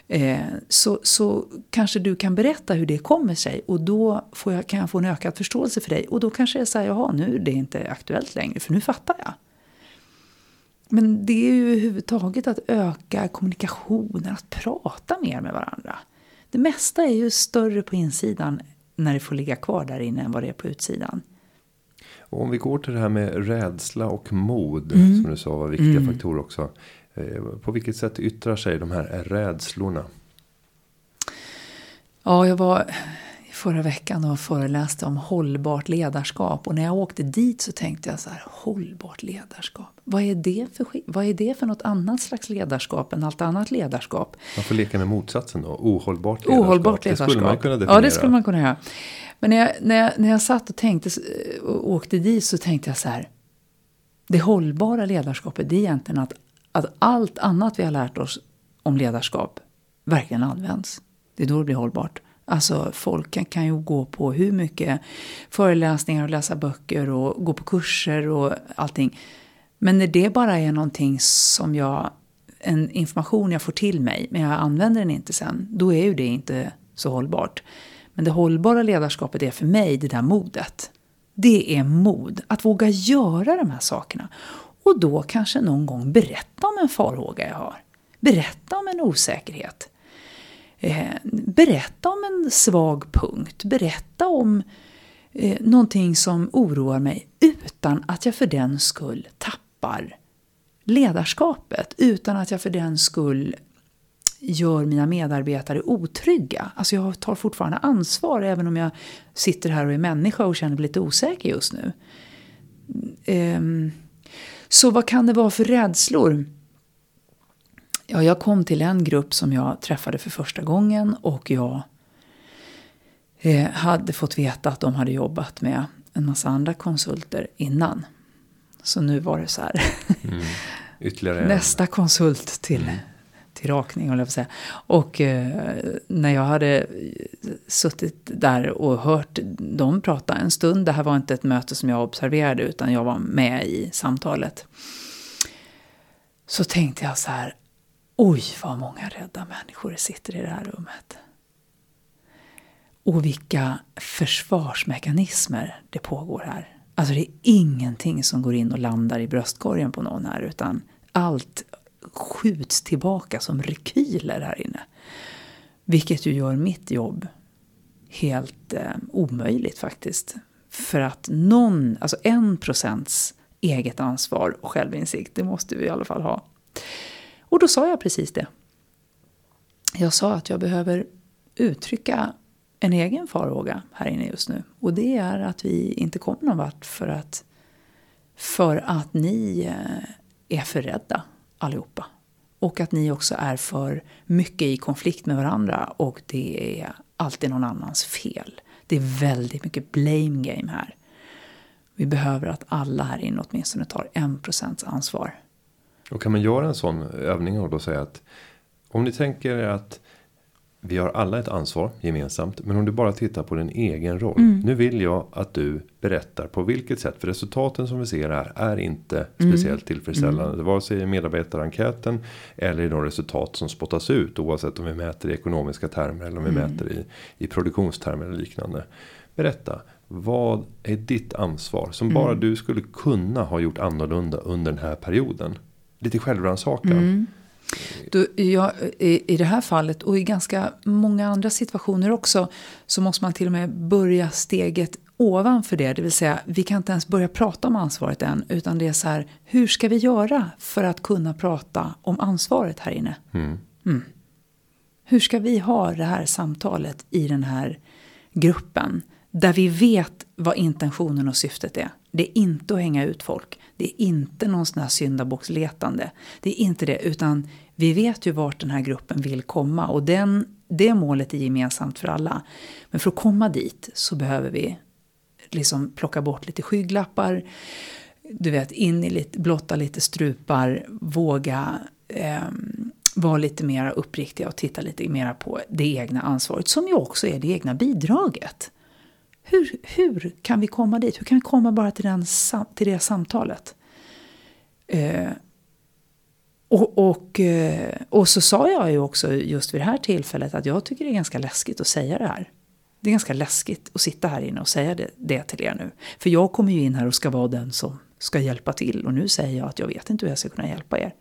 S2: Eh, så, så kanske du kan berätta hur det kommer sig och då får jag, kan jag få en ökad förståelse för dig. Och då kanske jag säger, jaha, nu är det inte aktuellt längre, för nu fattar jag. Men det är ju överhuvudtaget att öka kommunikationen, att prata mer med varandra. Det mesta är ju större på insidan när det får ligga kvar där inne än vad det är på utsidan.
S1: Och om vi går till det här med rädsla och mod.
S2: Mm.
S1: Som du sa var viktiga
S2: Mm.
S1: faktorer också. Eh, På vilket sätt yttrar sig de här rädslorna?
S2: Ja, jag var förra veckan och föreläste om hållbart ledarskap. Och när jag åkte dit så tänkte jag så här, hållbart ledarskap. Vad är det för, vad är det för något annat slags ledarskap än allt annat ledarskap?
S1: Man får leka med motsatsen då. Ohållbart ledarskap.
S2: Ohållbart ledarskap.
S1: Det skulle man kunna definiera.
S2: Ja, det skulle man kunna göra. Men när jag, när jag, när jag satt och tänkte och åkte dit så tänkte jag så här. Det hållbara ledarskapet det är egentligen att, att allt annat vi har lärt oss om ledarskap verkligen används. Det är då det blir hållbart. Alltså folk kan, kan ju gå på hur mycket föreläsningar och läsa böcker och gå på kurser och allting. Men när det bara är någonting som jag en information jag får till mig men jag använder den inte sen, då är ju det inte så hållbart. Men det hållbara ledarskapet är för mig det där modet. Det är mod, att våga göra de här sakerna. Och då kanske någon gång berätta om en farhåga jag har. Berätta om en osäkerhet. Eh, berätta om en svag punkt. Berätta om eh, någonting som oroar mig utan att jag för den skull tappar ledarskapet. Utan att jag för den skull gör mina medarbetare otrygga. Alltså jag tar fortfarande ansvar även om jag sitter här och är människa och känner mig lite osäker just nu. Um, så vad kan det vara för rädslor? Ja, jag kom till en grupp som jag träffade för första gången och jag eh, hade fått veta att de hade jobbat med en massa andra konsulter innan. Så nu var det så här.
S1: Mm.
S2: Nästa konsult till, mm till rakning, jag säga. Och eh, när jag hade suttit där och hört dem prata en stund. Det här var inte ett möte som jag observerade utan jag var med i samtalet. Så tänkte jag så här. Oj, vad många rädda människor det sitter i det här rummet. Och vilka försvarsmekanismer det pågår här. Alltså det är ingenting som går in och landar i bröstkorgen på någon här utan allt skjuts tillbaka som rekyler här inne. Vilket ju gör mitt jobb helt eh, omöjligt faktiskt. För att någon, alltså en procents eget ansvar och självinsikt, det måste vi i alla fall ha. Och då sa jag precis det. Jag sa att jag behöver uttrycka en egen farhåga här inne just nu. Och det är att vi inte kommer någon vart för att, för att ni eh, är för rädda allihopa. Och att ni också är för mycket i konflikt med varandra och det är alltid någon annans fel. Det är väldigt mycket blame game här. Vi behöver att alla här inne åtminstone tar en procents ansvar.
S1: Och kan man göra en sån övning och då säga att om ni tänker att vi har alla ett ansvar gemensamt. Men om du bara tittar på din egen roll. Mm. Nu vill jag att du berättar på vilket sätt. För resultaten som vi ser här är inte mm. speciellt tillfredsställande. Mm. Vare sig i medarbetarenkäten. Eller i de resultat som spottas ut. Oavsett om vi mäter i ekonomiska termer. Eller om vi mm. mäter i, i produktionstermer eller liknande. Berätta. Vad är ditt ansvar? Som bara mm. du skulle kunna ha gjort annorlunda under den här perioden. Lite självrannsakan.
S2: Du, ja, i, I det här fallet och i ganska många andra situationer också så måste man till och med börja steget ovanför det. Det vill säga, vi kan inte ens börja prata om ansvaret än. Utan det är så här, hur ska vi göra för att kunna prata om ansvaret här inne? Mm. Mm. Hur ska vi ha det här samtalet i den här gruppen? Där vi vet vad intentionen och syftet är. Det är inte att hänga ut folk. Det är inte någon sån här syndabocksletande. Det är inte det, utan vi vet ju vart den här gruppen vill komma. Och den, det målet är gemensamt för alla. Men för att komma dit så behöver vi liksom plocka bort lite skygglappar. Du vet, in i lite, blotta lite strupar, våga eh, vara lite mer uppriktiga och titta lite mer på det egna ansvaret. Som ju också är det egna bidraget. Hur, hur kan vi komma dit? Hur kan vi komma bara till, den, till det samtalet? Eh, och, och, eh, och så sa jag ju också just vid det här tillfället att jag tycker det är ganska läskigt att säga det här. Det är ganska läskigt att sitta här inne och säga det, det till er nu. För jag kommer ju in här och ska vara den som ska hjälpa till. Och nu säger jag att jag vet inte hur jag ska kunna hjälpa er.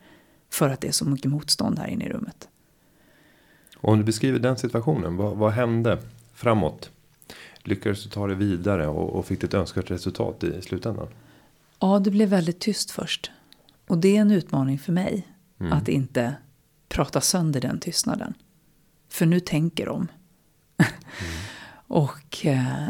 S2: För att det är så mycket motstånd här inne i rummet.
S1: Och om du beskriver den situationen, vad, vad hände framåt? Lyckades du ta det vidare och, och fick ett önskat resultat i slutändan?
S2: Ja, det blev väldigt tyst först. Och det är en utmaning för mig. Mm. Att inte prata sönder den tystnaden. För nu tänker de. Mm. och eh,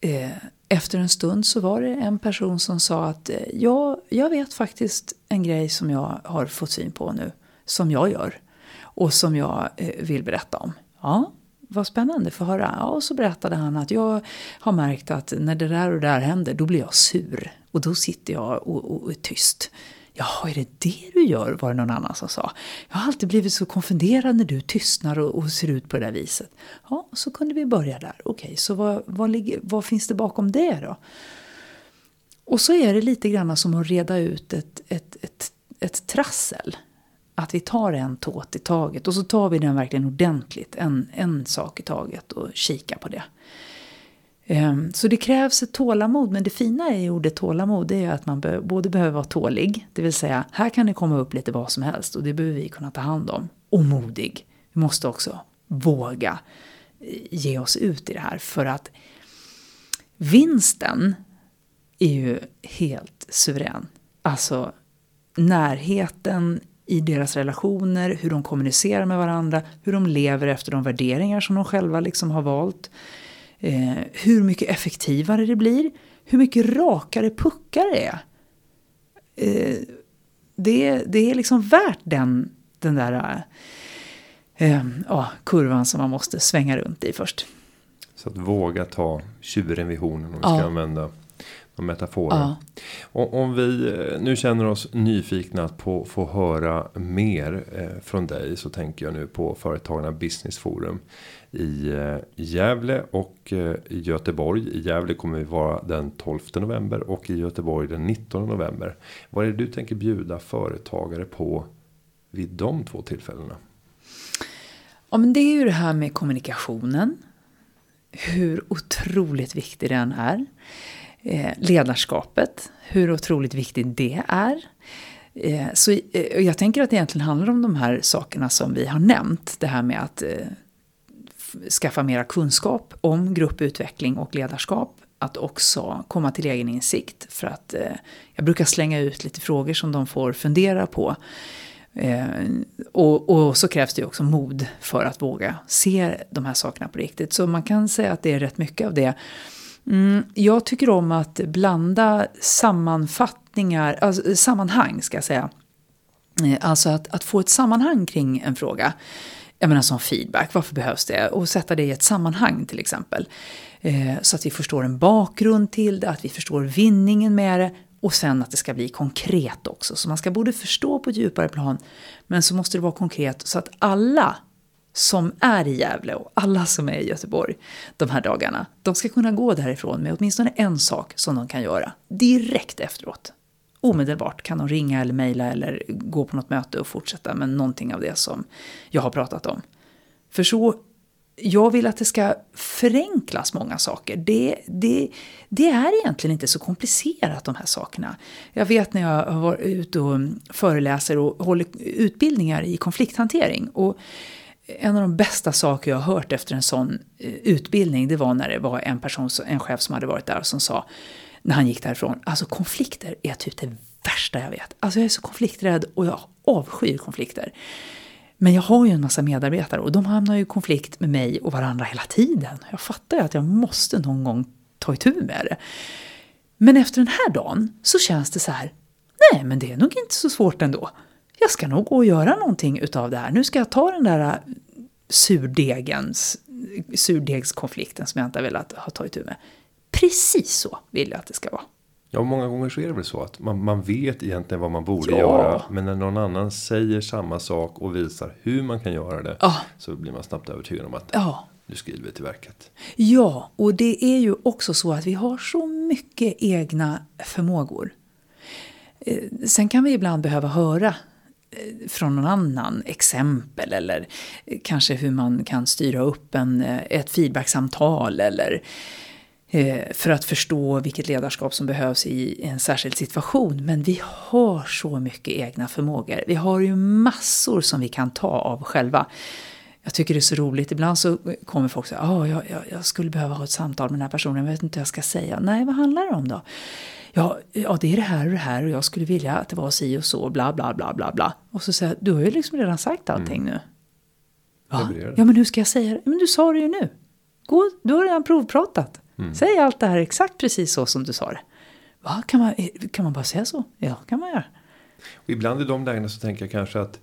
S2: eh, efter en stund så var det en person som sa att eh, ja, jag vet faktiskt en grej som jag har fått syn på nu. Som jag gör. Och som jag eh, vill berätta om. Ja, vad spännande, för höra. Ja, och så berättade han att jag har märkt att när det där och det där händer, då blir jag sur. Och då sitter jag och, och, och är tyst. Jaha, är det det du gör? var det någon annan som sa. Jag har alltid blivit så konfunderad när du tystnar och, och ser ut på det där viset. Ja, så kunde vi börja där. Okej, så vad, vad, ligger, vad finns det bakom det då? Och så är det lite grann som att reda ut ett, ett, ett, ett trassel. Att vi tar en tåt i taget och så tar vi den verkligen ordentligt. En, en sak i taget och kikar på det. Ehm, så det krävs ett tålamod, men det fina i ordet tålamod är att man både behöver vara tålig, det vill säga här kan det komma upp lite vad som helst och det behöver vi kunna ta hand om. Och modig. Vi måste också våga eh, ge oss ut i det här för att vinsten är ju helt suverän. Alltså närheten i deras relationer, hur de kommunicerar med varandra, hur de lever efter de värderingar som de själva liksom har valt. Eh, hur mycket effektivare det blir, hur mycket rakare puckar det är. Eh, det, det är liksom värt den, den där eh, ja, kurvan som man måste svänga runt i först.
S1: Så att våga ta tjuren vid hornen om vi ska ja. använda de metaforer. Ja. Och om vi eh, nu känner oss nyfikna på att få höra mer eh, från dig så tänker jag nu på Företagarna Business Forum i eh, Gävle och Göteborg. I Gävle kommer vi vara den 12 november och i Göteborg den 19 november. Vad är det du tänker bjuda företagare på vid de två tillfällena?
S2: Ja, men det är ju det här med kommunikationen. Hur otroligt viktig den är. Eh, ledarskapet, hur otroligt viktigt det är. Eh, så eh, jag tänker att det egentligen handlar om de här sakerna som vi har nämnt. Det här med att skaffa mera kunskap om grupputveckling och ledarskap. Att också komma till egen insikt. För att jag brukar slänga ut lite frågor som de får fundera på. och, och, så krävs det ju också mod för att våga se de här sakerna på riktigt. Så man kan säga att det är rätt mycket av det Mm, jag tycker om att blanda sammanfattningar, alltså eh, sammanhang ska jag säga. Eh, alltså att, att få ett sammanhang kring en fråga. Jag menar som feedback, varför behövs det? Och sätta det i ett sammanhang till exempel. Eh, så att vi förstår en bakgrund till det, att vi förstår vinningen med det. Och sen att det ska bli konkret också. Så man ska både förstå på ett djupare plan, men så måste det vara konkret så att alla som är i Gävle och alla som är i Göteborg de här dagarna, de ska kunna gå därifrån med åtminstone en sak som de kan göra direkt efteråt. Omedelbart kan de ringa eller mejla eller gå på något möte och fortsätta med någonting av det som jag har pratat om. För så, jag vill att det ska förenklas många saker. Det, det, det är egentligen inte så komplicerat de här sakerna. Jag vet när jag har varit ute och föreläser och håller utbildningar i konflikthantering. Och en av de bästa saker jag har hört efter en sån eh, utbildning, det var när det var en person, en chef som hade varit där som sa, när han gick därifrån, alltså konflikter är typ det värsta jag vet. Alltså jag är så konflikträdd och jag avskyr konflikter. Men jag har ju en massa medarbetare och de hamnar ju i konflikt med mig och varandra hela tiden. Jag fattar ju att jag måste någon gång ta itu med det. Men efter den här dagen så känns det så här, nej men det är nog inte så svårt ändå jag ska nog gå och göra någonting utav det här. Nu ska jag ta den där äh, surdegens, surdegskonflikten som jag inte har velat ha tagit tur med. Precis så vill jag att det ska vara.
S1: Ja, många gånger så är det väl så att man, man vet egentligen vad man borde ja. göra. Men när någon annan säger samma sak och visar hur man kan göra det. Ja. Så blir man snabbt övertygad om att ja. nu skriver vi till verket.
S2: Ja, och det är ju också så att vi har så mycket egna förmågor. Eh, sen kan vi ibland behöva höra Eh, från någon annan exempel eller kanske hur man kan styra upp en, eh, ett feedbacksamtal eller eh, för att förstå vilket ledarskap som behövs i en särskild situation. Men vi har så mycket egna förmågor. Vi har ju massor som vi kan ta av själva. Jag tycker det är så roligt. Ibland så kommer folk säga oh, jag, jag, jag skulle behöva ha ett samtal med den här personen. Jag vet inte hur jag ska säga. Nej, vad handlar det om då? ja, ja, det är det här och det här och jag skulle vilja att det var si och så, bla bla bla bla bla. Och så säger jag, du har ju liksom redan sagt allting mm. nu. Va? Ja, men hur ska jag säga det? Men du sa det ju nu. Gå, du har redan provpratat. Mm. Säg allt det här exakt precis så som du sa det. Va? Kan man, kan man bara säga så? Ja, kan man göra.
S1: Och ibland i de lägena så tänker jag kanske att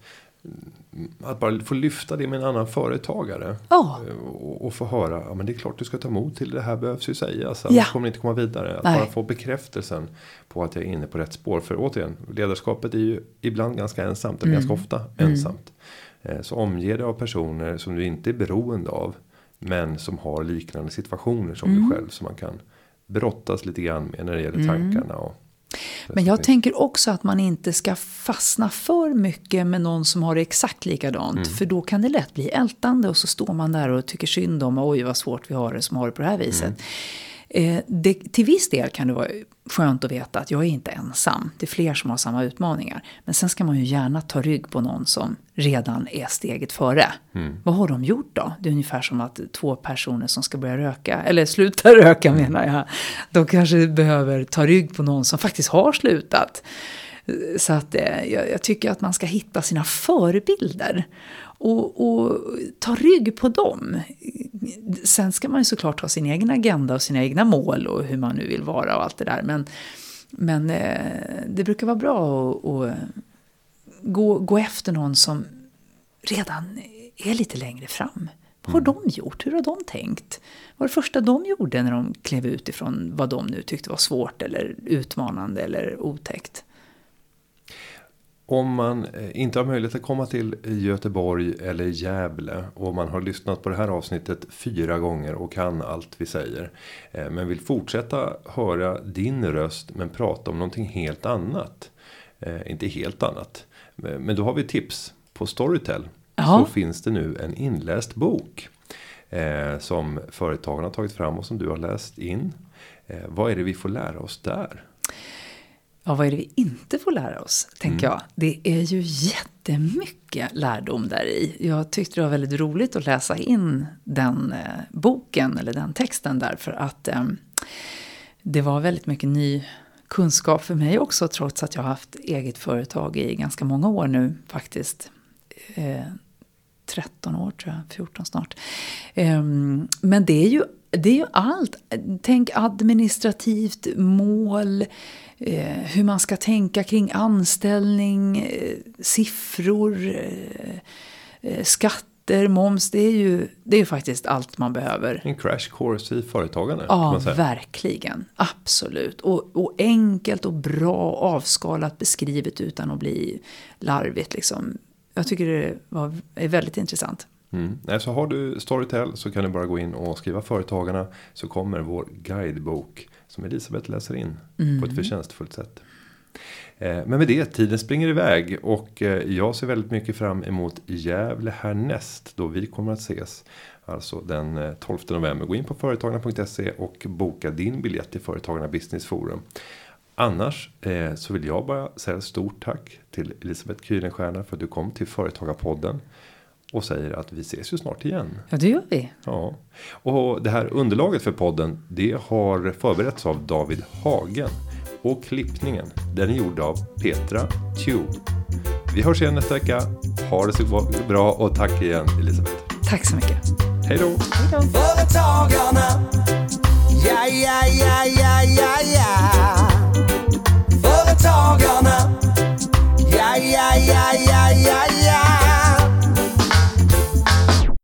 S1: att bara få lyfta det med en annan företagare. Oh. Och, och, få höra, ja men det är klart du ska ta emot till det här behövs ju sägas. Annars ja. kommer inte komma vidare. Att Nej. bara få bekräftelsen på att jag är inne på rätt spår. För återigen, ledarskapet är ju ibland ganska ensamt. Eller mm. ganska ofta mm. ensamt. Mm. Så omge dig av personer som du inte är beroende av. Men som har liknande situationer som mm. du själv. Som man kan brottas lite grann med när det gäller mm. tankarna. Och,
S2: Men jag tänker också att man inte ska fastna för mycket med någon som har det exakt likadant. Mm. För då kan det lätt bli ältande och så står man där och tycker synd om, oj vad svårt vi har det som har det på det här viset. Mm. Eh, det, till viss del kan det vara skönt att veta att jag är inte ensam. Det är fler som har samma utmaningar. Men sen ska man ju gärna ta rygg på någon som redan är steget före. Mm. Vad har de gjort då? Det är ungefär som att två personer som ska börja röka, eller sluta röka mm. menar jag. De kanske behöver ta rygg på någon som faktiskt har slutat. Så att eh, jag, jag, tycker att man ska hitta sina förebilder. Och, och, ta rygg på dem. Sen ska man ju såklart ha sin egen agenda och sina egna mål och hur man nu vill vara och allt det där. Men, men eh, det brukar vara bra att, att gå, gå efter någon som redan är lite längre fram. Vad har mm. de gjort? Hur har de tänkt? Vad var det första de gjorde när de klev ut ifrån vad de nu tyckte var svårt eller utmanande eller otäckt?
S1: Om man eh, inte har möjlighet att komma till Göteborg eller Gävle och man har lyssnat på det här avsnittet fyra gånger och kan allt vi säger. Eh, men vill fortsätta höra din röst men prata om någonting helt annat. Eh, inte helt annat. Men då har vi tips. På Storytel ja. så finns det nu en inläst bok. Som företagen har tagit fram och som du har läst in. Vad är det vi får lära oss där?
S2: Ja, vad är det vi inte får lära oss, tänker mm. jag. Det är ju jättemycket lärdom där i. Jag tyckte det var väldigt roligt att läsa in den eh, boken, eller den texten där, för att eh, det var väldigt mycket ny kunskap för mig också, trots att jag har haft eget företag i ganska många år nu faktiskt. Eh, 13 år tror jag, 14 snart. Eh, men det är ju det är ju allt. Tänk administrativt mål, eh, hur man ska tänka kring anställning, eh, siffror, eh, eh skatter, moms. Det är ju det är faktiskt allt man behöver.
S1: En crash course i företagande.
S2: Ja, verkligen. Absolut. Och, och, enkelt och bra avskalat beskrivet utan att bli larvigt. Liksom. Jag tycker det var, är väldigt intressant.
S1: Mm. Nej, så har du Storytel så kan du bara gå in och skriva Företagarna. Så kommer vår guidebok som Elisabeth läser in mm. på ett förtjänstfullt sätt. Eh, men med det, tiden springer iväg och eh, jag ser väldigt mycket fram emot Gävle härnäst då vi kommer att ses. Alltså den 12 eh, november. Gå in på företagarna.se och boka din biljett till Företagarna Business Forum. Annars så vill jag bara säga stort tack till Elisabeth Kühlenstierna för att du kom till Företagarpodden och säger att vi ses ju snart igen.
S2: Ja, det gör vi.
S1: Ja, och det här underlaget för podden. Det har förberetts av David Hagen och klippningen. Den är gjord av Petra Tube. Vi hörs igen nästa vecka. Ha det så bra och tack igen Elisabeth.
S2: Tack så mycket.
S1: Hej då.
S2: Hej då.
S3: Företagarna. Ja, ja, ja, ja, ja, ja. Företagarna. Ja, ja, ja, ja, ja, ja.